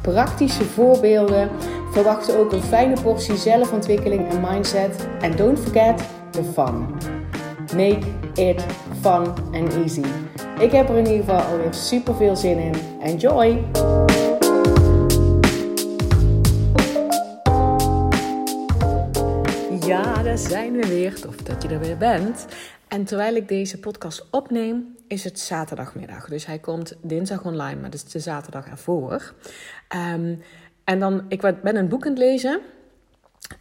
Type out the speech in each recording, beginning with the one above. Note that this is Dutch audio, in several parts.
praktische voorbeelden. Verwacht ook een fijne portie zelfontwikkeling en mindset. En don't forget the fun. Make it fun and easy. Ik heb er in ieder geval alweer super veel zin in. Enjoy! Ja, daar zijn we weer. Tof dat je er weer bent. En terwijl ik deze podcast opneem, is het zaterdagmiddag. Dus hij komt dinsdag online, maar dat is de zaterdag ervoor. Um, en dan, ik ben een boek aan het lezen.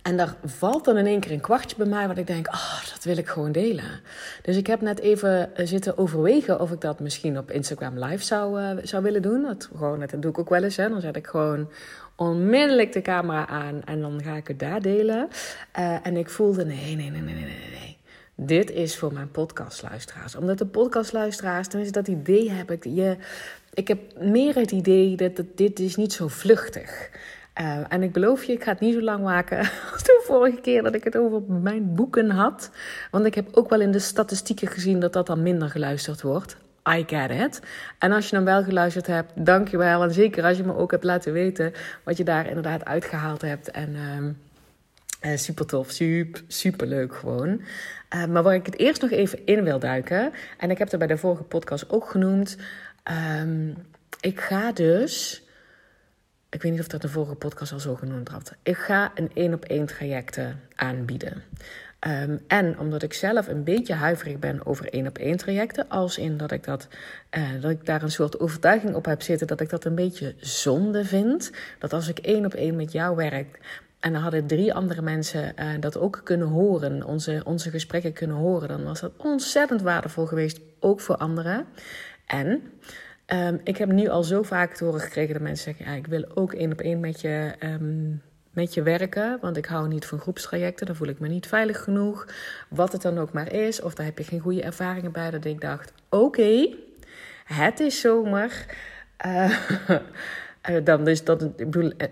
En daar valt dan in één keer een kwartje bij mij, wat ik denk, oh, dat wil ik gewoon delen. Dus ik heb net even eh, zitten overwegen of ik dat misschien op Instagram live zou, uh, zou willen doen. Dat, gewoon, dat doe ik ook wel eens. Hè. Dan zet ik gewoon onmiddellijk de camera aan en dan ga ik het daar delen. Uh, en ik voelde, nee, nee, nee, nee, nee, nee. Dit is voor mijn podcastluisteraars. Omdat de podcastluisteraars, tenminste dat idee heb ik, je, ik heb meer het idee dat dit is niet zo vluchtig uh, en ik beloof je, ik ga het niet zo lang maken als de vorige keer dat ik het over mijn boeken had. Want ik heb ook wel in de statistieken gezien dat dat dan minder geluisterd wordt. I get it. En als je dan wel geluisterd hebt, dankjewel. En zeker als je me ook hebt laten weten wat je daar inderdaad uitgehaald hebt. En uh, super tof, super, super leuk gewoon. Uh, maar waar ik het eerst nog even in wil duiken, en ik heb het bij de vorige podcast ook genoemd. Um, ik ga dus ik weet niet of dat de vorige podcast al zo genoemd had. Ik ga een één op één trajecten aanbieden. Um, en omdat ik zelf een beetje huiverig ben over één op één trajecten, als in dat ik, dat, uh, dat ik daar een soort overtuiging op heb zitten dat ik dat een beetje zonde vind. Dat als ik één op één met jou werk, en dan hadden drie andere mensen uh, dat ook kunnen horen, onze, onze gesprekken kunnen horen, dan was dat ontzettend waardevol geweest, ook voor anderen. En Um, ik heb nu al zo vaak te horen gekregen dat mensen zeggen: ja, ik wil ook één op één met je. Um, met je werken, want ik hou niet van groepstrajecten, dan voel ik me niet veilig genoeg. Wat het dan ook maar is, of daar heb je geen goede ervaringen bij, dat ik dacht: oké, het is zomer. Uh, dan is dat, ik bedoel, uh,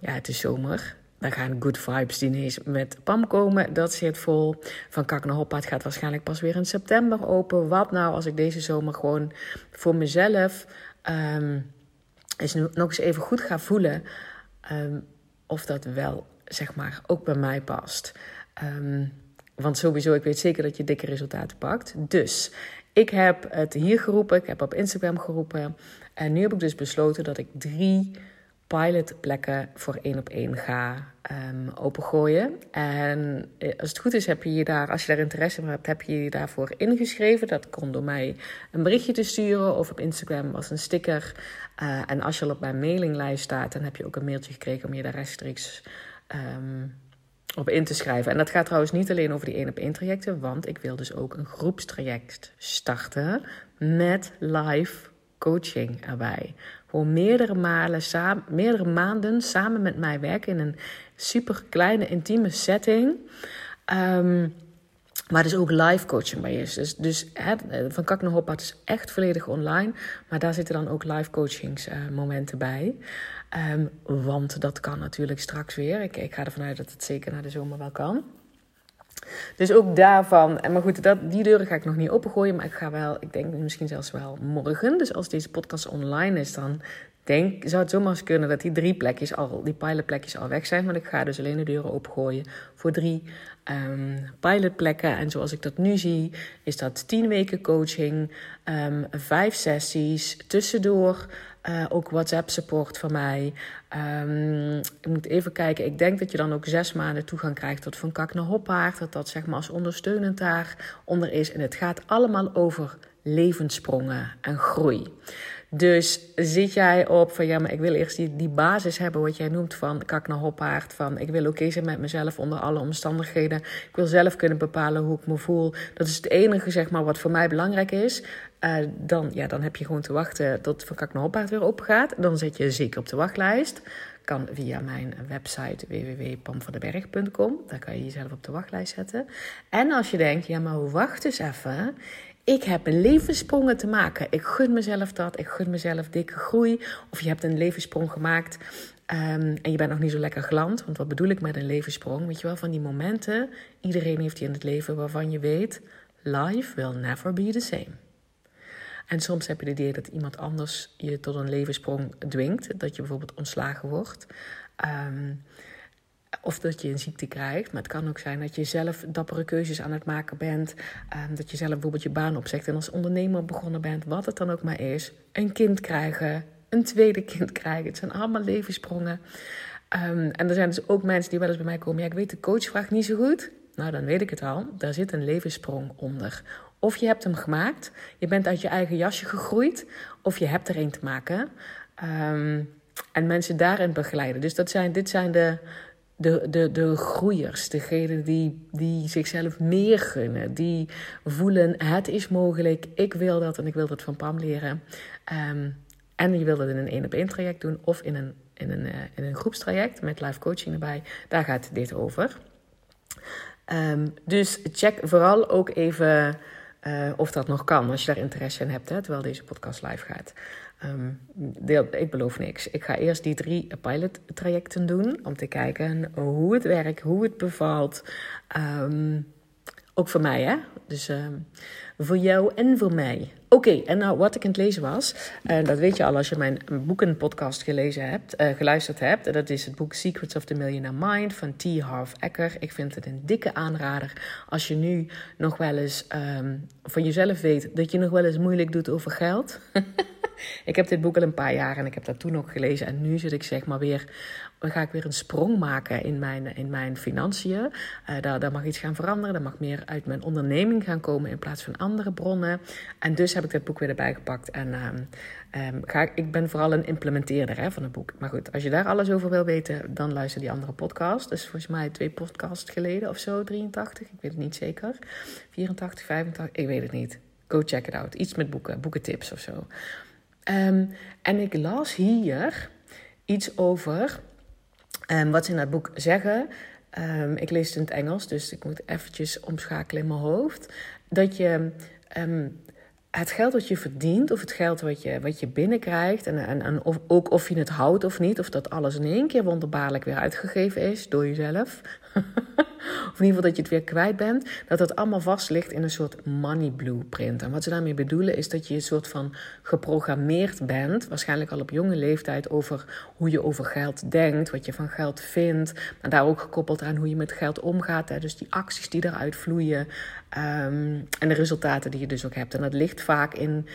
ja, het is zomer. Dan gaan Good Vibes diners met Pam komen. Dat zit vol. Van Kak naar Hoppaard gaat waarschijnlijk pas weer in september open. Wat nou als ik deze zomer gewoon voor mezelf um, eens nog eens even goed ga voelen. Um, of dat wel, zeg maar, ook bij mij past. Um, want sowieso, ik weet zeker dat je dikke resultaten pakt. Dus ik heb het hier geroepen. Ik heb op Instagram geroepen. En nu heb ik dus besloten dat ik drie pilotplekken voor één op één ga um, opengooien. En eh, als het goed is, heb je je daar, als je daar interesse in hebt, heb je je daarvoor ingeschreven. Dat kon door mij een berichtje te sturen of op Instagram als een sticker. Uh, en als je al op mijn mailinglijst staat, dan heb je ook een mailtje gekregen om je daar rechtstreeks um, op in te schrijven. En dat gaat trouwens niet alleen over die één op één trajecten, want ik wil dus ook een groepstraject starten met live coaching erbij. Gewoon meerdere, malen, meerdere maanden samen met mij werken in een super kleine, intieme setting. Um, maar dus ook live coaching bij is. Dus, dus van Kak naar is echt volledig online. Maar daar zitten dan ook live coachings uh, momenten bij. Um, want dat kan natuurlijk straks weer. Ik, ik ga ervan uit dat het zeker na de zomer wel kan. Dus ook daarvan, maar goed, dat, die deuren ga ik nog niet opengooien, maar ik ga wel, ik denk misschien zelfs wel morgen. Dus als deze podcast online is, dan denk, zou het zomaar eens kunnen dat die drie plekjes al, die pilotplekjes al weg zijn. Want ik ga dus alleen de deuren opengooien voor drie um, pilotplekken. En zoals ik dat nu zie, is dat tien weken coaching, um, vijf sessies, tussendoor uh, ook WhatsApp support van mij. Um, ik moet even kijken. Ik denk dat je dan ook zes maanden toegang krijgt tot Van Kak naar Hoppaard. Dat dat zeg maar als ondersteunend daaronder is. En het gaat allemaal over levenssprongen en groei. Dus zit jij op van ja, maar ik wil eerst die, die basis hebben, wat jij noemt van kak naar hoppaard. Van ik wil oké zijn met mezelf onder alle omstandigheden. Ik wil zelf kunnen bepalen hoe ik me voel. Dat is het enige, zeg maar, wat voor mij belangrijk is. Uh, dan, ja, dan heb je gewoon te wachten tot van kak naar hoppaard weer open gaat. Dan zit je zeker op de wachtlijst. Kan via mijn website www.pamvandenberg.com. Daar kan je jezelf op de wachtlijst zetten. En als je denkt, ja maar wacht eens even. Ik heb een levenssprongen te maken. Ik gun mezelf dat. Ik gun mezelf dikke groei. Of je hebt een levenssprong gemaakt um, en je bent nog niet zo lekker gland. Want wat bedoel ik met een levenssprong? Weet je wel, van die momenten. Iedereen heeft die in het leven waarvan je weet... Life will never be the same. En soms heb je het idee dat iemand anders je tot een levenssprong dwingt. Dat je bijvoorbeeld ontslagen wordt. Um, of dat je een ziekte krijgt. Maar het kan ook zijn dat je zelf dappere keuzes aan het maken bent. Um, dat je zelf bijvoorbeeld je baan opzegt en als ondernemer begonnen bent. Wat het dan ook maar is. Een kind krijgen. Een tweede kind krijgen. Het zijn allemaal levenssprongen. Um, en er zijn dus ook mensen die wel eens bij mij komen. Ja, ik weet de coachvraag niet zo goed. Nou, dan weet ik het al. Daar zit een levenssprong onder. Of je hebt hem gemaakt, je bent uit je eigen jasje gegroeid, of je hebt er een te maken. Um, en mensen daarin begeleiden. Dus dat zijn, dit zijn de, de, de, de groeiers, degenen die, die zichzelf meer gunnen, die voelen: het is mogelijk, ik wil dat en ik wil dat van Pam leren. Um, en je wil dat in een één op één traject doen of in een, in, een, uh, in een groepstraject met live coaching erbij. Daar gaat dit over. Um, dus check vooral ook even uh, of dat nog kan, als je daar interesse in hebt, hè, terwijl deze podcast live gaat. Um, deel, ik beloof niks. Ik ga eerst die drie pilot trajecten doen om te kijken hoe het werkt, hoe het bevalt. Um, ook voor mij, hè? Dus uh, voor jou en voor mij. Oké, en nou wat ik aan het lezen was, en dat weet je al als je mijn boekenpodcast gelezen hebt, uh, geluisterd hebt. Dat is het boek Secrets of the Millionaire Mind van T. Harv Eker. Ik vind het een dikke aanrader als je nu nog wel eens um, van jezelf weet dat je nog wel eens moeilijk doet over geld. ik heb dit boek al een paar jaar en ik heb dat toen ook gelezen. En nu zit ik zeg maar weer, ga ik weer een sprong maken in mijn, in mijn financiën. Uh, daar, daar mag iets gaan veranderen. Er mag meer uit mijn onderneming gaan komen in plaats van andere bronnen. En dus heb ik dit boek weer erbij gepakt. En um, um, ga, ik ben vooral een implementeerder hè, van het boek. Maar goed, als je daar alles over wil weten, dan luister die andere podcast. Dus volgens mij twee podcasts geleden of zo, 83. Ik weet het niet zeker. 84, 85, ik weet het niet. Go check it out. Iets met boeken, boekentips of zo. Um, en ik las hier iets over wat ze in dat boek zeggen. Ik lees het in het Engels, dus ik moet eventjes omschakelen in mijn hoofd. Dat je het geld wat je verdient, of het geld wat je, wat je binnenkrijgt, en, en, en of, ook of je het houdt of niet, of dat alles in één keer wonderbaarlijk weer uitgegeven is door jezelf, of in ieder geval dat je het weer kwijt bent, dat dat allemaal vast ligt in een soort money blueprint. En wat ze daarmee bedoelen is dat je een soort van geprogrammeerd bent, waarschijnlijk al op jonge leeftijd, over hoe je over geld denkt, wat je van geld vindt, maar daar ook gekoppeld aan hoe je met geld omgaat, hè, dus die acties die eruit vloeien um, en de resultaten die je dus ook hebt. En dat ligt vaak in.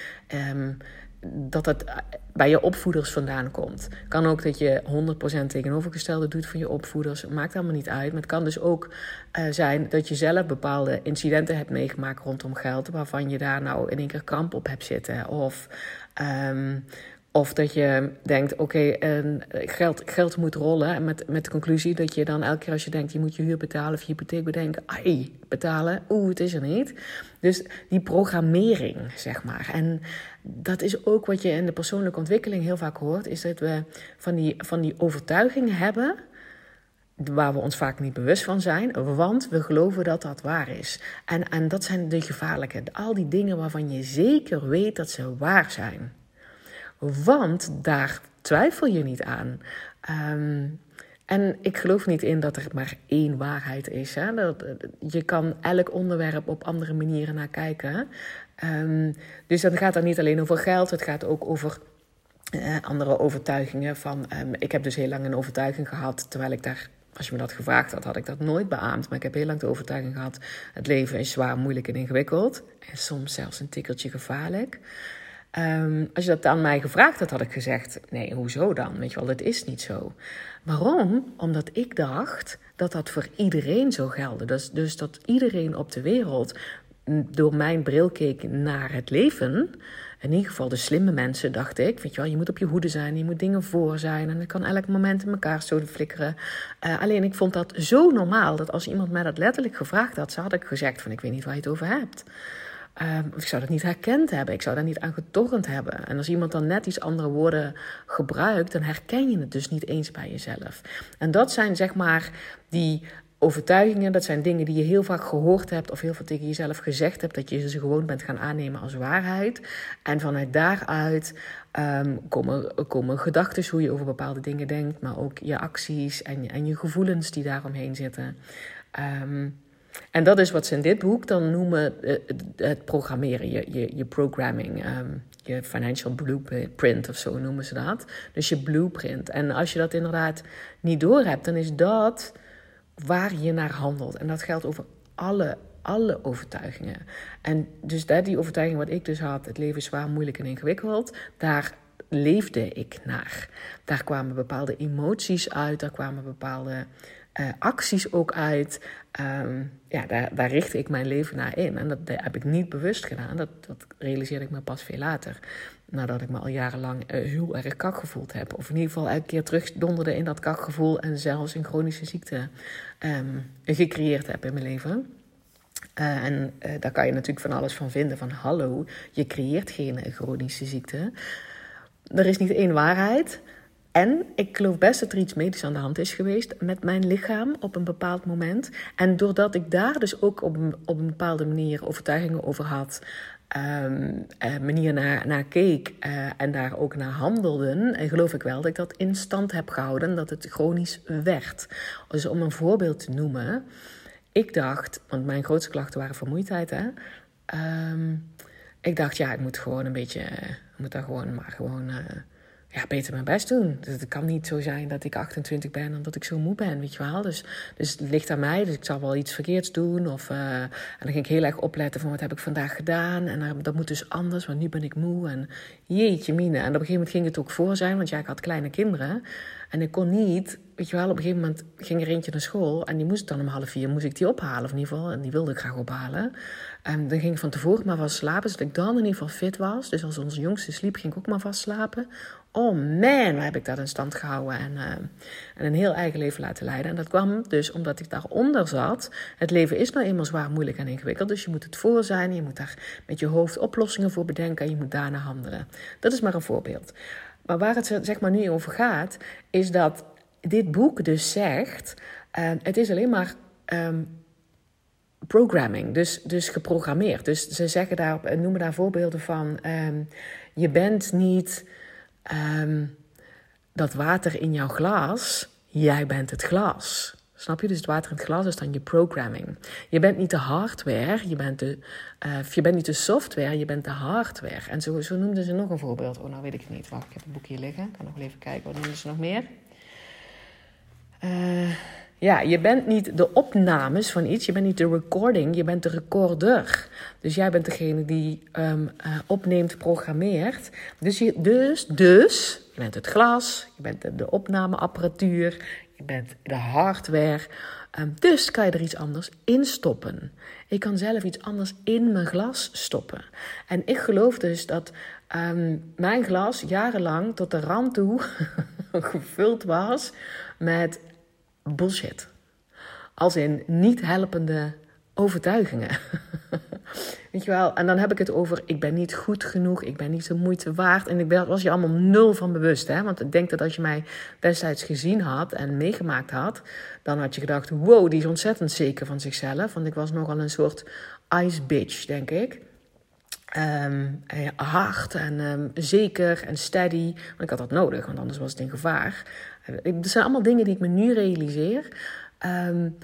Um, dat het bij je opvoeders vandaan komt. Kan ook dat je 100% tegenovergestelde doet van je opvoeders. Maakt allemaal niet uit. Maar het kan dus ook uh, zijn dat je zelf bepaalde incidenten hebt meegemaakt rondom geld. Waarvan je daar nou in één keer kramp op hebt zitten. Of um, of dat je denkt, oké, geld, geld moet rollen. En met, met de conclusie dat je dan elke keer als je denkt... je moet je huur betalen of je hypotheek bedenken... ai, betalen, oeh, het is er niet. Dus die programmering, zeg maar. En dat is ook wat je in de persoonlijke ontwikkeling heel vaak hoort... is dat we van die, van die overtuiging hebben waar we ons vaak niet bewust van zijn, want we geloven dat dat waar is. En, en dat zijn de gevaarlijke, al die dingen waarvan je zeker weet dat ze waar zijn. Want daar twijfel je niet aan. Um, en ik geloof niet in dat er maar één waarheid is. Hè? Dat, je kan elk onderwerp op andere manieren naar kijken. Um, dus dat gaat dan niet alleen over geld, het gaat ook over uh, andere overtuigingen. Van, um, ik heb dus heel lang een overtuiging gehad, terwijl ik daar als je me dat gevraagd had, had ik dat nooit beaamd. Maar ik heb heel lang de overtuiging gehad: het leven is zwaar, moeilijk en ingewikkeld. En soms zelfs een tikkeltje gevaarlijk. Um, als je dat aan mij gevraagd had, had ik gezegd: nee, hoezo dan? Weet je wel, dat is niet zo. Waarom? Omdat ik dacht dat dat voor iedereen zou gelden. Dus, dus dat iedereen op de wereld door mijn bril keek naar het leven. In ieder geval de slimme mensen, dacht ik. Weet je wel, je moet op je hoede zijn, je moet dingen voor zijn. En het kan elk moment in elkaar zo flikkeren. Uh, alleen ik vond dat zo normaal dat als iemand mij dat letterlijk gevraagd had, zou ik gezegd: van ik weet niet waar je het over hebt. Um, ik zou dat niet herkend hebben. Ik zou daar niet aan getornd hebben. En als iemand dan net iets andere woorden gebruikt, dan herken je het dus niet eens bij jezelf. En dat zijn zeg maar die overtuigingen, dat zijn dingen die je heel vaak gehoord hebt of heel veel tegen jezelf gezegd hebt, dat je ze gewoon bent gaan aannemen als waarheid. En vanuit daaruit um, komen, komen gedachten hoe je over bepaalde dingen denkt, maar ook je acties en, en je gevoelens die daaromheen zitten. Um, en dat is wat ze in dit boek dan noemen eh, het programmeren, je, je, je programming. Um, je financial blueprint of zo noemen ze dat. Dus je blueprint. En als je dat inderdaad niet doorhebt, dan is dat waar je naar handelt. En dat geldt over alle, alle overtuigingen. En dus dat, die overtuiging wat ik dus had, het leven is zwaar, moeilijk en ingewikkeld, daar leefde ik naar. Daar kwamen bepaalde emoties uit, daar kwamen bepaalde uh, acties ook uit. Um, ja, daar, daar richtte ik mijn leven naar in. En dat heb ik niet bewust gedaan. Dat, dat realiseerde ik me pas veel later. Nadat ik me al jarenlang uh, heel erg kak gevoeld heb. Of in ieder geval elke keer terugdonderde in dat kakgevoel. En zelfs een chronische ziekte um, gecreëerd heb in mijn leven. Uh, en uh, daar kan je natuurlijk van alles van vinden. Van hallo, je creëert geen chronische ziekte. Er is niet één waarheid. En ik geloof best dat er iets medisch aan de hand is geweest met mijn lichaam op een bepaald moment. En doordat ik daar dus ook op op een bepaalde manier overtuigingen over had, um, uh, manier naar, keek uh, en daar ook naar handelden, en geloof ik wel dat ik dat in stand heb gehouden, dat het chronisch werd. Dus om een voorbeeld te noemen, ik dacht, want mijn grootste klachten waren vermoeidheid, hè. Um, ik dacht, ja, ik moet gewoon een beetje, ik moet daar gewoon maar gewoon. Ja, beter mijn best doen. Dus het kan niet zo zijn dat ik 28 ben en dat ik zo moe ben, weet je wel. Dus, dus het ligt aan mij, dus ik zal wel iets verkeerds doen. Of, uh, en dan ging ik heel erg opletten van wat heb ik vandaag gedaan. En uh, dat moet dus anders, want nu ben ik moe. En jeetje mine. En op een gegeven moment ging het ook voor zijn, want ja, ik had kleine kinderen. En ik kon niet, weet je wel, op een gegeven moment ging er eentje naar school. En die moest dan om half vier, moest ik die ophalen of in ieder geval. En die wilde ik graag ophalen. En dan ging ik van tevoren maar vast slapen, zodat ik dan in ieder geval fit was. Dus als onze jongste sliep, ging ik ook maar vast slapen. Oh man, waar heb ik dat in stand gehouden en, uh, en een heel eigen leven laten leiden. En dat kwam dus omdat ik daaronder zat. Het leven is nou eenmaal zwaar, moeilijk en ingewikkeld. Dus je moet het voor zijn, je moet daar met je hoofd oplossingen voor bedenken en je moet daarna handelen. Dat is maar een voorbeeld. Maar waar het zeg maar nu over gaat, is dat dit boek dus zegt: uh, het is alleen maar. Um, programming, dus, dus geprogrammeerd. Dus ze zeggen daar, noemen daar voorbeelden van: um, je bent niet um, dat water in jouw glas, jij bent het glas. Snap je? Dus het water in het glas is dan je programming. Je bent niet de hardware, je bent, de, uh, je bent niet de software, je bent de hardware. En zo, zo noemden ze nog een voorbeeld. Oh, nou weet ik niet. Wacht, ik heb het boek hier liggen. Ik kan nog even kijken. Wat noemden ze nog meer? Uh, ja, je bent niet de opnames van iets, je bent niet de recording, je bent de recorder. Dus jij bent degene die um, uh, opneemt, programmeert. Dus, je, dus, dus, je bent het glas, je bent de, opnameapparatuur, je bent de hardware. Um, dus kan je er iets anders in stoppen. Ik kan zelf iets anders in mijn glas stoppen. En ik geloof dus dat um, mijn glas jarenlang tot de rand toe gevuld was met bullshit. Als in niet helpende overtuigingen. Weet je wel? En dan heb ik het over: ik ben niet goed genoeg, ik ben niet de moeite waard. En ik was je allemaal nul van bewust. Hè? Want ik denk dat als je mij destijds gezien had en meegemaakt had, dan had je gedacht: wow, die is ontzettend zeker van zichzelf. Want ik was nogal een soort ice bitch, denk ik. Um, hard en um, zeker en steady. Want ik had dat nodig, want anders was het in gevaar. Het zijn allemaal dingen die ik me nu realiseer. Um,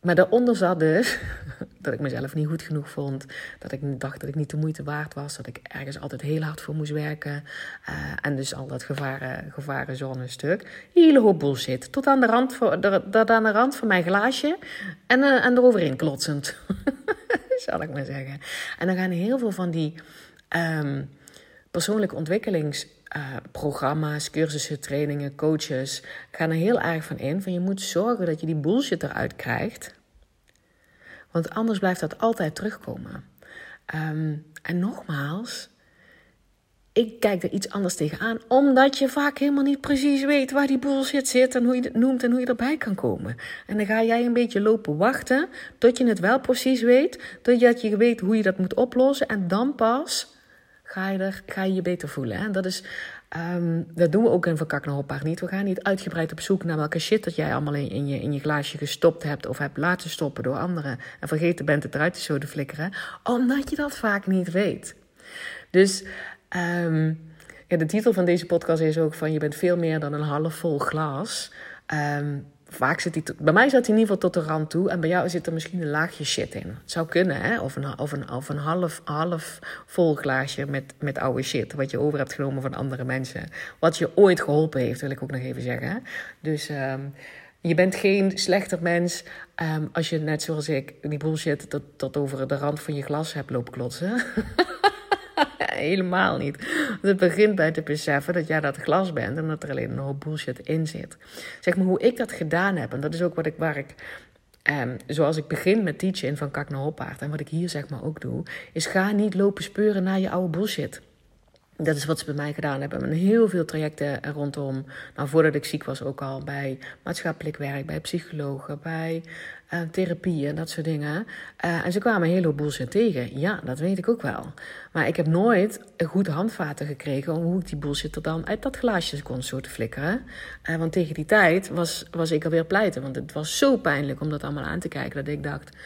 maar daaronder zat dus dat ik mezelf niet goed genoeg vond. Dat ik dacht dat ik niet de moeite waard was. Dat ik ergens altijd heel hard voor moest werken. Uh, en dus al dat gevaren, gevarenzone stuk. Hele hoop bullshit. Tot aan de rand, voor, tot aan de rand van mijn glaasje. En, en eroverheen klotsend. Zal ik maar zeggen. En dan gaan heel veel van die um, persoonlijke ontwikkelings uh, programma's, cursussen, trainingen, coaches gaan er heel erg van in. Van je moet zorgen dat je die bullshit eruit krijgt. Want anders blijft dat altijd terugkomen. Um, en nogmaals, ik kijk er iets anders tegenaan, omdat je vaak helemaal niet precies weet waar die bullshit zit en hoe je het noemt en hoe je erbij kan komen. En dan ga jij een beetje lopen wachten tot je het wel precies weet, tot je weet hoe je dat moet oplossen en dan pas ga je, er, ga je je beter voelen. En dat is Ehm, dat doen we ook in Van Hoppaard niet. We gaan niet uitgebreid op zoek naar welke shit dat jij allemaal in, in, je, in je glaasje gestopt hebt of hebt laten stoppen door anderen. En vergeten bent het eruit te zo flikkeren. Omdat je dat vaak niet weet. Dus ehm, ja, de titel van deze podcast is ook van je bent veel meer dan een half vol glas. Um, vaak zit hij, bij mij zat hij in ieder geval tot de rand toe. En bij jou zit er misschien een laagje shit in. Het zou kunnen, hè? Of een, of een, half, half vol glaasje met, met oude shit. Wat je over hebt genomen van andere mensen. Wat je ooit geholpen heeft, wil ik ook nog even zeggen. Dus um, je bent geen slechter mens als je net zoals ik die bullshit tot, tot over de rand van je glas hebt lopen klotsen. Helemaal niet. Het begint bij te beseffen dat jij dat glas bent en dat er alleen een hoop bullshit in zit. Zeg maar hoe ik dat gedaan heb, en dat is ook wat ik, waar ik Um, zoals ik begin met teachen van Kak naar. En wat ik hier zeg maar ook doe, is ga niet lopen speuren naar je oude bullshit. Dat is wat ze bij mij gedaan hebben. En heel veel trajecten rondom. Nou, voordat ik ziek was, ook al bij maatschappelijk werk, bij psychologen, bij uh, therapie en dat soort dingen. Uh, en ze kwamen een hele hoop bullshit tegen. Ja, dat weet ik ook wel. Maar ik heb nooit een goed handvaten gekregen om hoe ik die bullshit er dan uit dat glaasje kon te flikkeren. Uh, want tegen die tijd was, was ik alweer pleiten. Want het was zo pijnlijk om dat allemaal aan te kijken dat ik dacht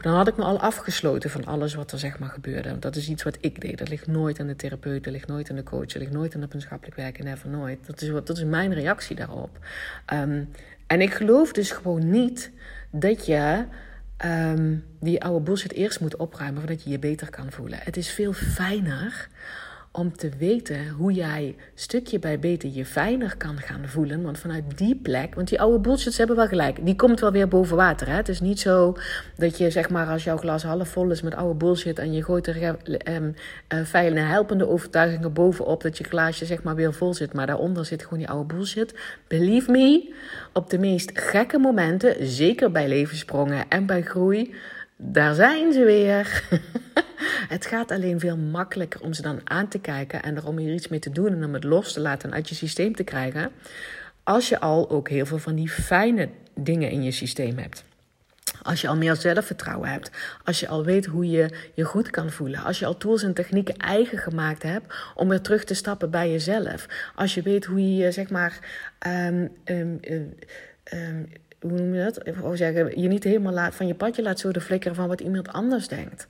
dan had ik me al afgesloten van alles wat er zeg maar gebeurde. Dat is iets wat ik deed. Dat ligt nooit aan de therapeut, dat ligt nooit aan de coach, dat ligt nooit aan het maatschappelijk werken, never nooit. Dat is, wat, dat is mijn reactie daarop. Um, en ik geloof dus gewoon niet dat je um, die oude bullshit eerst moet opruimen voordat je je beter kan voelen. Het is veel fijner om te weten hoe jij stukje bij beter je fijner kan gaan voelen. Want vanuit die plek, want die oude bullshits hebben wel gelijk, die komt wel weer boven water. Hè? Het is niet zo dat je, zeg maar, als jouw glas half vol is met oude bullshit en je gooit er um, fijne, helpende overtuigingen bovenop, dat je glaasje, zeg maar, weer vol zit. Maar daaronder zit gewoon die oude bullshit. Believe me, op de meest gekke momenten, zeker bij levenssprongen en bij groei, daar zijn ze weer. Het gaat alleen veel makkelijker om ze dan aan te kijken en er om hier iets mee te doen en om het los te laten en uit je systeem te krijgen. Als je al ook heel veel van die fijne dingen in je systeem hebt. Als je al meer zelfvertrouwen hebt. Als je al weet hoe je je goed kan voelen. Als je al tools en technieken eigen gemaakt hebt om weer terug te stappen bij jezelf. Als je weet hoe je zeg maar, um, um, um, hoe noem je dat? Even zeggen, je niet helemaal laat, van je padje laat zo de flikkeren van wat iemand anders denkt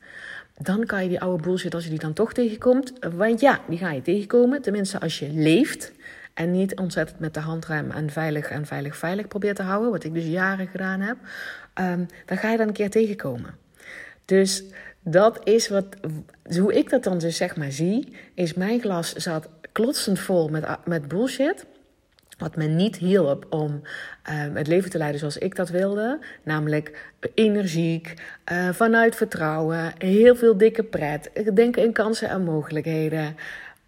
dan kan je die oude bullshit, als je die dan toch tegenkomt, want ja, die ga je tegenkomen. Tenminste, als je leeft en niet ontzettend met de handrem en veilig en veilig veilig probeert te houden, wat ik dus jaren gedaan heb, um, dan ga je dan een keer tegenkomen. Dus dat is wat, hoe ik dat dan dus zeg maar zie, is mijn glas zat klotsend vol met, met bullshit. Wat me niet hielp om uh, het leven te leiden zoals ik dat wilde. Namelijk energiek, uh, vanuit vertrouwen, heel veel dikke pret. Denken in kansen en mogelijkheden.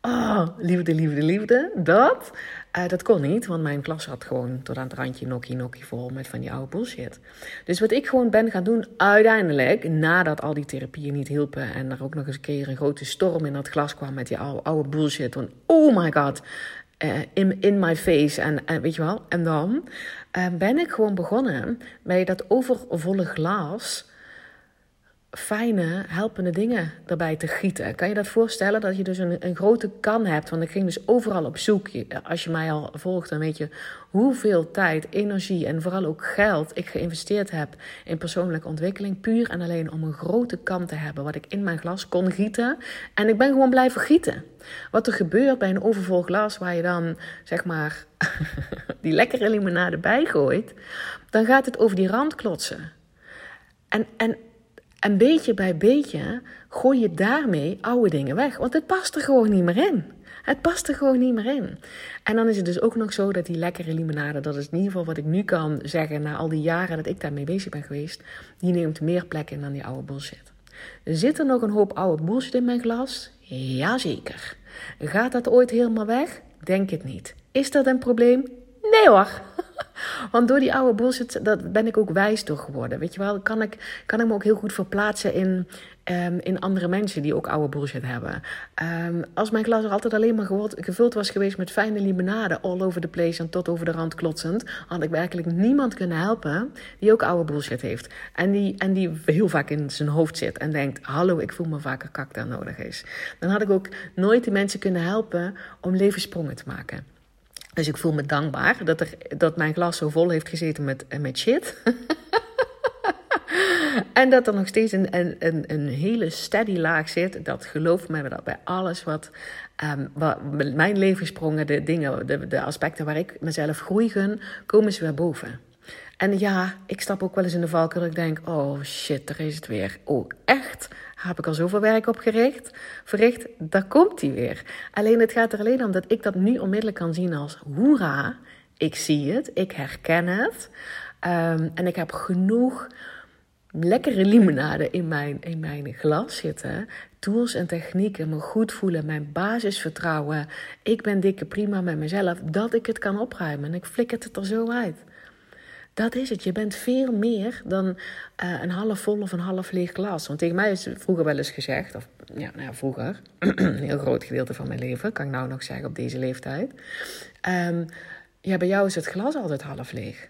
Oh, liefde, liefde, liefde. Dat, uh, dat kon niet, want mijn klas had gewoon tot aan het randje nokkie nokkie vol met van die oude bullshit. Dus wat ik gewoon ben gaan doen, uiteindelijk, nadat al die therapieën niet hielpen en er ook nog eens een keer een grote storm in dat glas kwam met die oude, oude bullshit. Van, oh my god, uh, in, in my face. En, weet je wel, en dan uh, ben ik gewoon begonnen bij dat overvolle glas fijne, helpende dingen erbij te gieten. Kan je dat voorstellen? Dat je dus een, een grote kan hebt. Want ik ging dus overal op zoek. Als je mij al volgt, dan weet je hoeveel tijd, energie en vooral ook geld ik geïnvesteerd heb in persoonlijke ontwikkeling. Puur en alleen om een grote kan te hebben. Wat ik in mijn glas kon gieten. En ik ben gewoon blijven gieten. Wat er gebeurt bij een overvol glas waar je dan, zeg maar, die lekkere limonade bijgooit. Dan gaat het over die rand klotsen. En, en en beetje bij beetje gooi je daarmee oude dingen weg. Want het past er gewoon niet meer in. Het past er gewoon niet meer in. En dan is het dus ook nog zo dat die lekkere limonade, dat is in ieder geval wat ik nu kan zeggen na al die jaren dat ik daarmee bezig ben geweest, die neemt meer plek in dan die oude bullshit. Zit er nog een hoop oude bullshit in mijn glas? Jazeker. Gaat dat ooit helemaal weg? Denk het niet. Is dat een probleem? Nee hoor. Want door die oude bullshit, dat ben ik ook wijs door geworden. Weet je wel, kan ik, kan ik me ook heel goed verplaatsen in, um, in andere mensen die ook oude bullshit hebben. Um, als mijn glas er altijd alleen maar gevuld was geweest met fijne limonade, all over the place en tot over de rand klotsend, had ik werkelijk niemand kunnen helpen die ook oude bullshit heeft. En die, en die heel vaak in zijn hoofd zit en denkt: Hallo, ik voel me vaker kak dan nodig is. Dan had ik ook nooit die mensen kunnen helpen om levenssprongen te maken. Dus ik voel me dankbaar dat, er, dat mijn glas zo vol heeft gezeten met, met shit. en dat er nog steeds een, een, een, hele steady laag zit. Dat geloof me dat bij alles wat, um, wat mijn levenssprongen, de dingen, de, de aspecten waar ik mezelf groei gun, komen ze weer boven. En ja, ik stap ook wel eens in de valkuil dat ik denk: oh shit, daar is het weer. Oh, echt? Heb ik al zoveel werk op gericht, verricht? Daar komt hij weer. Alleen het gaat er alleen om dat ik dat nu onmiddellijk kan zien als hoera. Ik zie het, ik herken het. Um, en ik heb genoeg lekkere limonade in mijn, in mijn glas zitten. Tools en technieken, me goed voelen, mijn basisvertrouwen. Ik ben dikke prima met mezelf, dat ik het kan opruimen. En ik flikker het er zo uit. Dat is het. Je bent veel meer dan uh, een half vol of een half leeg glas. Want tegen mij is vroeger wel eens gezegd, of ja, nou ja vroeger, een heel groot gedeelte van mijn leven, kan ik nou nog zeggen op deze leeftijd. Um, ja, bij jou is het glas altijd half leeg.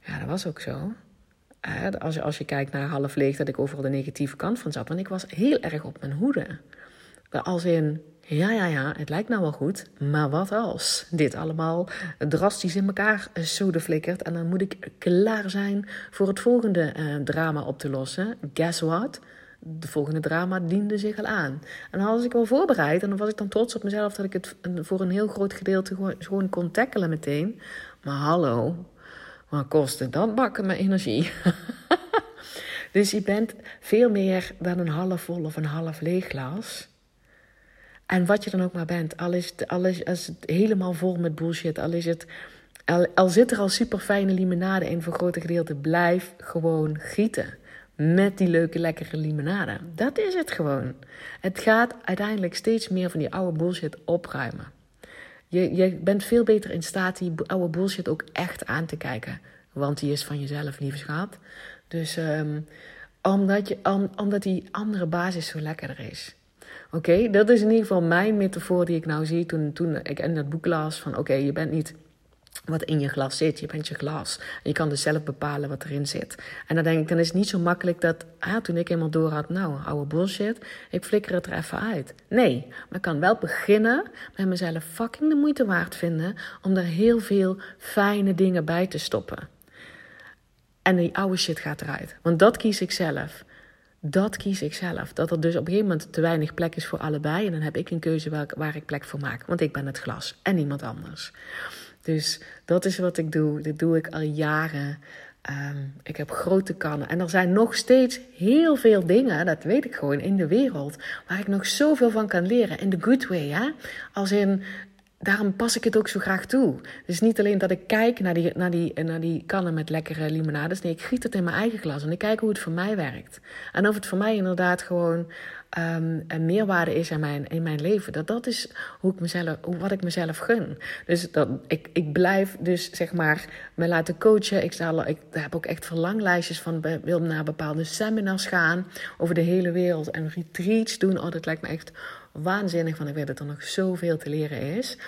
Ja, dat was ook zo. Uh, als, als je kijkt naar half leeg, dat ik overal de negatieve kant van zat. Want ik was heel erg op mijn hoede. Als in, ja, ja, ja, het lijkt nou wel goed, maar wat als dit allemaal drastisch in elkaar zoden flikkert en dan moet ik klaar zijn voor het volgende uh, drama op te lossen. Guess what? De volgende drama diende zich al aan. En dan was ik wel voorbereid en dan was ik dan trots op mezelf dat ik het voor een heel groot gedeelte gewoon, kon tackelen meteen. Maar hallo, wat kostte dat bakken met energie? dus je bent veel meer dan een half vol of een half leeg glas. En wat je dan ook maar bent, al is het, als het helemaal vol met bullshit, al, is het, al, al zit er al super fijne limonade in voor grote gedeelte, blijf gewoon gieten. Met die leuke, lekkere limonade. Dat is het gewoon. Het gaat uiteindelijk steeds meer van die oude bullshit opruimen. Je, je bent veel beter in staat die oude bullshit ook echt aan te kijken. Want die is van jezelf, lieve schat. Dus um, omdat, je, omdat die andere basis zo lekkerder is. Oké, dat is in ieder geval mijn metafoor die ik nou zie toen, toen ik in dat boek las van oké, je bent niet wat in je glas zit. Je bent je glas. Je kan dus zelf bepalen wat erin zit. En dan denk ik, dan is het niet zo makkelijk dat ah, toen ik helemaal door had, nou, oude bullshit, ik flikker het er even uit. Nee, maar ik kan wel beginnen met mezelf fucking de moeite waard vinden om er heel veel fijne dingen bij te stoppen. En die oude shit gaat eruit. Want dat kies ik zelf. Dat kies ik zelf. Dat er dus op een gegeven moment te weinig plek is voor allebei. En dan heb ik een keuze waar, waar ik plek voor maak. Want ik ben het glas en niemand anders. Dus dat is wat ik doe. Dit doe ik al jaren. Um, ik heb grote kannen. En er zijn nog steeds heel veel dingen, dat weet ik gewoon, in de wereld. Waar ik nog zoveel van kan leren. In the good way, hè? Als in daarom pas ik het ook zo graag toe. Dus niet alleen dat ik kijk naar die, naar die, naar die kannen met lekkere limonades. Nee, ik giet het in mijn eigen glas en ik kijk hoe het voor mij werkt. En of het voor mij inderdaad gewoon um, een meerwaarde is in mijn, in mijn leven. Dat dat is hoe ik mezelf, wat ik mezelf gun. Dus dat, ik, ik blijf dus zeg maar me laten coachen. Ik, sta, ik heb ook echt verlanglijstjes van wil naar bepaalde seminars gaan over de hele wereld en retreats doen. Oh, dat lijkt me echt waanzinnig van ik weet dat er nog zoveel te leren is.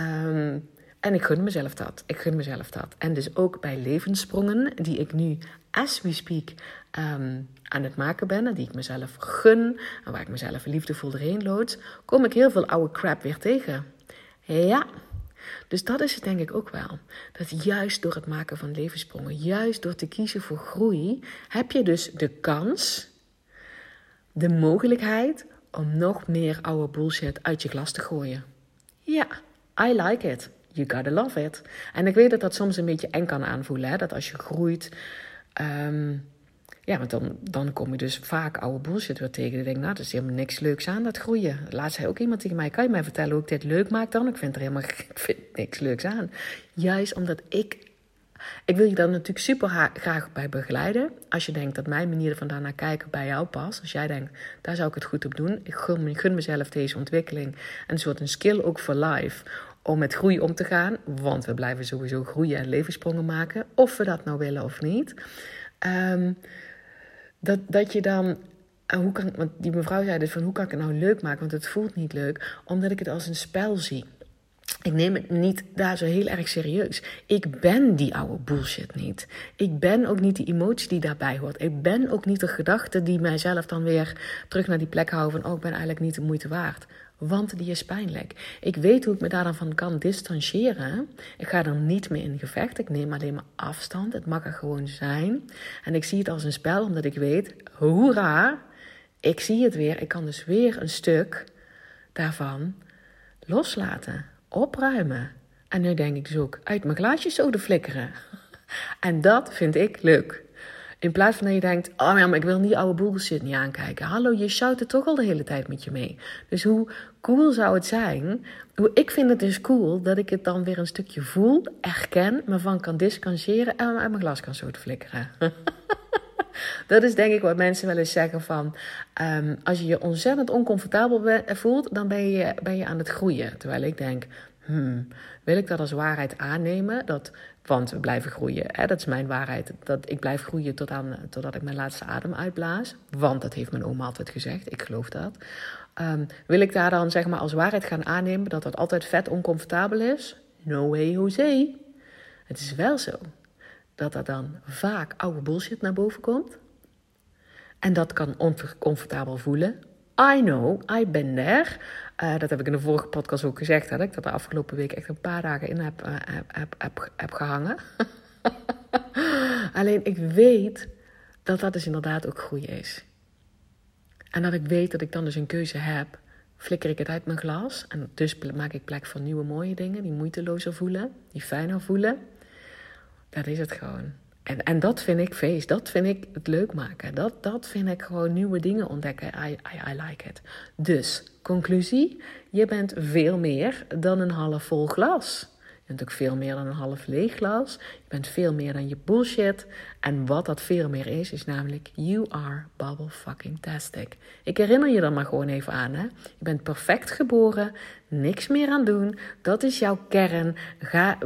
Um, en ik gun mezelf dat. Ik gun mezelf dat. En dus ook bij levenssprongen, die ik nu, as we speak, um, aan het maken ben. En die ik mezelf gun. En waar ik mezelf liefdevol erheen lood. Kom ik heel veel oude crap weer tegen. Ja. Dus dat is het denk ik ook wel. Dat juist door het maken van levenssprongen, juist door te kiezen voor groei, heb je dus de kans, de mogelijkheid om nog meer oude bullshit uit je glas te gooien. Ja, I like it. You gotta love it. En ik weet dat dat soms een beetje eng kan aanvoelen. Hè? Dat als je groeit. Um, ja, want dan, dan kom je dus vaak oude bullshit weer tegen. Ik denk, nou, er is helemaal niks leuks aan, dat groeien. Laatst zei ook iemand tegen mij, kan je mij vertellen hoe ik dit leuk maak dan? Ik vind er helemaal vind niks leuks aan. Juist omdat ik ik wil je daar natuurlijk super graag bij begeleiden. Als je denkt dat mijn manier van daarnaar kijken bij jou past. Als jij denkt, daar zou ik het goed op doen. Ik gun, mezelf deze ontwikkeling. En een soort een skill ook voor life. om met groei om te gaan. Want we blijven sowieso groeien en levenssprongen maken. Of we dat nou willen of niet. Ehm, dat, dat je dan. Hoe kan, want die mevrouw zei dus van hoe kan ik het nou leuk maken? Want het voelt niet leuk. Omdat ik het als een spel zie. Ik neem het niet daar zo heel erg serieus. Ik ben die oude bullshit niet. Ik ben ook niet die emotie die daarbij hoort. Ik ben ook niet de gedachte die mijzelf dan weer terug naar die plek houden van... oh, ik ben eigenlijk niet de moeite waard. Want die is pijnlijk. Ik weet hoe ik me daar dan van kan distancieren. Ik ga er niet meer in gevecht. Ik neem alleen maar afstand. Het mag er gewoon zijn. En ik zie het als een spel, omdat ik weet, hoera, ik zie het weer. Ik kan dus weer een stuk daarvan loslaten opruimen. En nu denk ik dus ook uit mijn glaasje soda flikkeren. En dat vind ik leuk. In plaats van dat je denkt, oh ja, maar ik wil die oude bullshit niet aankijken. Hallo, je shout het toch al de hele tijd met je mee. Dus hoe cool zou het zijn? Hoe, ik vind het dus cool dat ik het dan weer een stukje voel, erken, me van kan distancieren en uit mijn glas kan zo te flikkeren. dat is denk ik wat mensen wel eens zeggen van... Ehm, als je je ontzettend oncomfortabel voelt, dan ben je, ben je aan het groeien. Terwijl ik denk, hmm, wil ik dat als waarheid aannemen? Dat, want we blijven groeien. Hè? Dat is mijn waarheid. Dat ik blijf groeien tot aan, totdat ik mijn laatste adem uitblaas. Want dat heeft mijn oma altijd gezegd. Ik geloof dat. Ehm, wil ik daar dan zeg maar als waarheid gaan aannemen dat dat altijd vet oncomfortabel is? No way, Jose. Het is wel zo dat er dan vaak oude bullshit naar boven komt. En dat kan oncomfortabel voelen. I know, I ben there. Uh, dat heb ik in de vorige podcast ook gezegd. Dat ik dat de afgelopen week echt een paar dagen in heb, uh, heb, heb, heb gehangen. Alleen ik weet dat dat dus inderdaad ook groei is. En dat ik weet dat ik dan dus een keuze heb. Flikker ik het uit mijn glas. En dus maak ik plek voor nieuwe mooie dingen. Die moeitelozer voelen. Die fijner voelen. Dat is het gewoon. En, en dat vind ik feest. Dat vind ik het leuk maken. Dat, dat vind ik gewoon nieuwe dingen ontdekken. I, I, I like it. Dus, conclusie. Je bent veel meer dan een half vol glas. Je bent ook veel meer dan een half leeg glas. Je bent veel meer dan je bullshit. En wat dat veel meer is, is namelijk you are bubble fucking tastic. Ik herinner je er maar gewoon even aan. Hè? Je bent perfect geboren niks meer aan doen. Dat is jouw kern. Ga,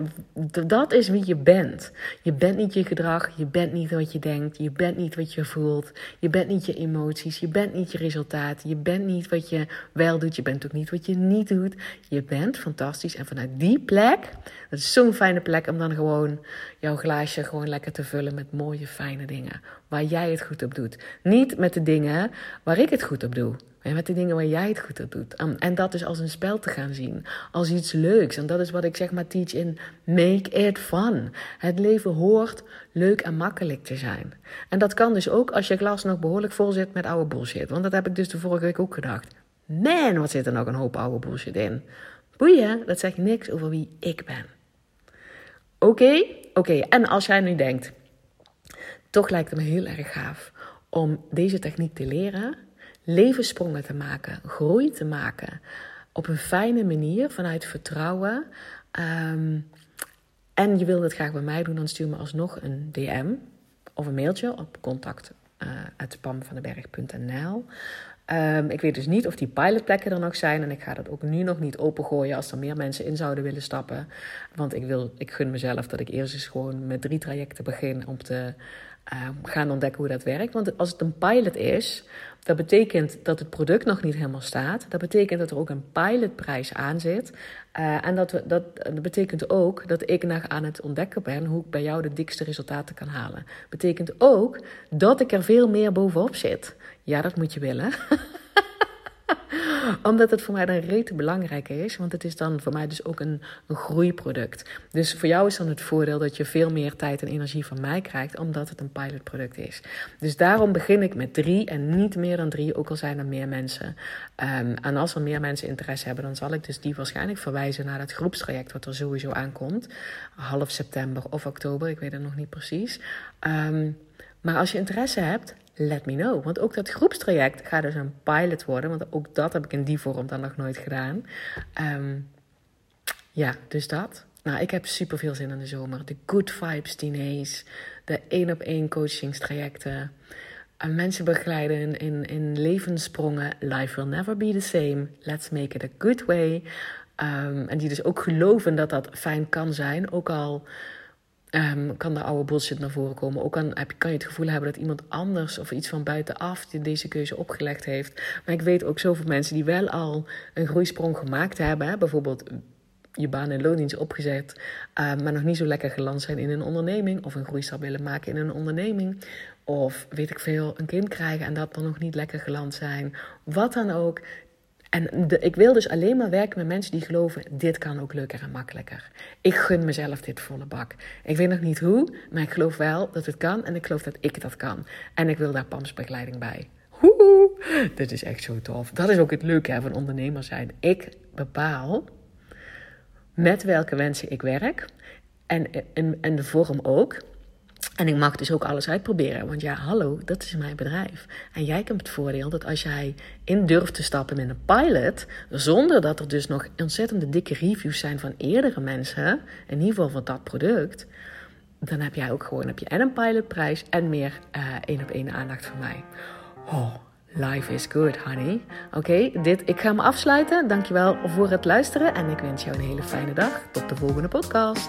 dat is wie je bent. Je bent niet je gedrag, je bent niet wat je denkt, je bent niet wat je voelt, je bent niet je emoties, je bent niet je resultaat, je bent niet wat je wel doet, je bent ook niet wat je niet doet. Je bent fantastisch en vanuit die plek, dat is zo'n fijne plek om dan gewoon jouw glaasje gewoon lekker te vullen met mooie, fijne dingen. Waar jij het goed op doet. Niet met de dingen waar ik het goed op doe. Maar met de dingen waar jij het goed op doet. En dat is als een spel te gaan zien. Als iets leuks. En dat is wat ik zeg maar teach in make it fun. Het leven hoort leuk en makkelijk te zijn. En dat kan dus ook als je glas nog behoorlijk vol zit met oude bullshit. Want dat heb ik dus de vorige week ook gedacht. Man, wat zit er nog een hoop oude bullshit in. Boeien, dat zegt niks over wie ik ben. Oké, oké. En als jij nu denkt, toch lijkt het me heel erg gaaf om deze techniek te leren levenssprongen te maken, groei te maken. Op een fijne manier, vanuit vertrouwen. Ehm, en je wilt het graag bij mij doen, dan stuur me alsnog een DM of een mailtje op contact uh, ik weet dus niet of die pilotplekken er nog zijn. En ik ga dat ook nu nog niet opengooien als er meer mensen in zouden willen stappen. Want ik, wil, ik gun mezelf dat ik eerst eens gewoon met drie trajecten begin om te Ehm, gaan ontdekken hoe dat werkt. Want als het een pilot is, dat betekent dat het product nog niet helemaal staat. Dat betekent dat er ook een pilotprijs aan zit. Uh, en dat, we, dat, dat betekent ook dat ik nog aan het ontdekken ben hoe ik bij jou de dikste resultaten kan halen. Betekent ook dat ik er veel meer bovenop zit. Ja, dat moet je willen. Omdat het voor mij dan rete belangrijk is. Want het is dan voor mij dus ook een, een groeiproduct. Dus voor jou is dan het voordeel dat je veel meer tijd en energie van mij krijgt. Omdat het een pilotproduct is. Dus daarom begin ik met drie en niet meer dan drie. Ook al zijn er meer mensen. Um, en als er meer mensen interesse hebben, dan zal ik dus die waarschijnlijk verwijzen naar het groepstraject. Wat er sowieso aankomt. Half september of oktober. Ik weet het nog niet precies. Um, maar als je interesse hebt, let me know. Want ook dat groepstraject gaat dus een pilot worden. Want ook dat heb ik in die vorm dan nog nooit gedaan. Um, ja, dus dat. Nou, ik heb super veel zin in de zomer. De good vibes diners. De één op één coachingstrajecten. En mensen begeleiden in, in, in levenssprongen. Life will never be the same. Let's make it a good way. Ehm, en die dus ook geloven dat dat fijn kan zijn. Ook al um, kan de oude bullshit naar voren komen. Ook kan, heb, kan je het gevoel hebben dat iemand anders of iets van buitenaf deze keuze opgelegd heeft. Maar ik weet ook zoveel mensen die wel al een groeisprong gemaakt hebben. Hè? Bijvoorbeeld je baan en loondienst opgezet, uh, maar nog niet zo lekker geland zijn in een onderneming. Of een groeistap willen maken in een onderneming. Of weet ik veel, een kind krijgen en dat dan nog niet lekker geland zijn. Wat dan ook. En ik wil dus alleen maar werken met mensen die geloven: dit kan ook leuker en makkelijker. Ik gun mezelf dit volle bak. Ik weet nog niet hoe, maar ik geloof wel dat het kan en ik geloof dat ik dat kan. En ik wil daar PAMS-begeleiding bij. Hoehoe, dit is echt zo tof. Dat is ook het leuke hè, van ondernemer zijn. Ik bepaal met welke wensen ik werk en, en, en de vorm ook. En ik mag dus ook alles uitproberen. Want ja, hallo, dat is mijn bedrijf. En jij hebt het voordeel dat als jij in durft te stappen met een pilot, zonder dat er dus nog ontzettende dikke reviews zijn van eerdere mensen, in ieder geval van dat product, dan heb jij ook gewoon heb je en een pilotprijs en meer uh, één op één aandacht van mij. Oh, life is good, honey. Oké, dit ik ga me afsluiten. Dankjewel voor het luisteren en ik wens jou een hele fijne dag. Tot de volgende podcast.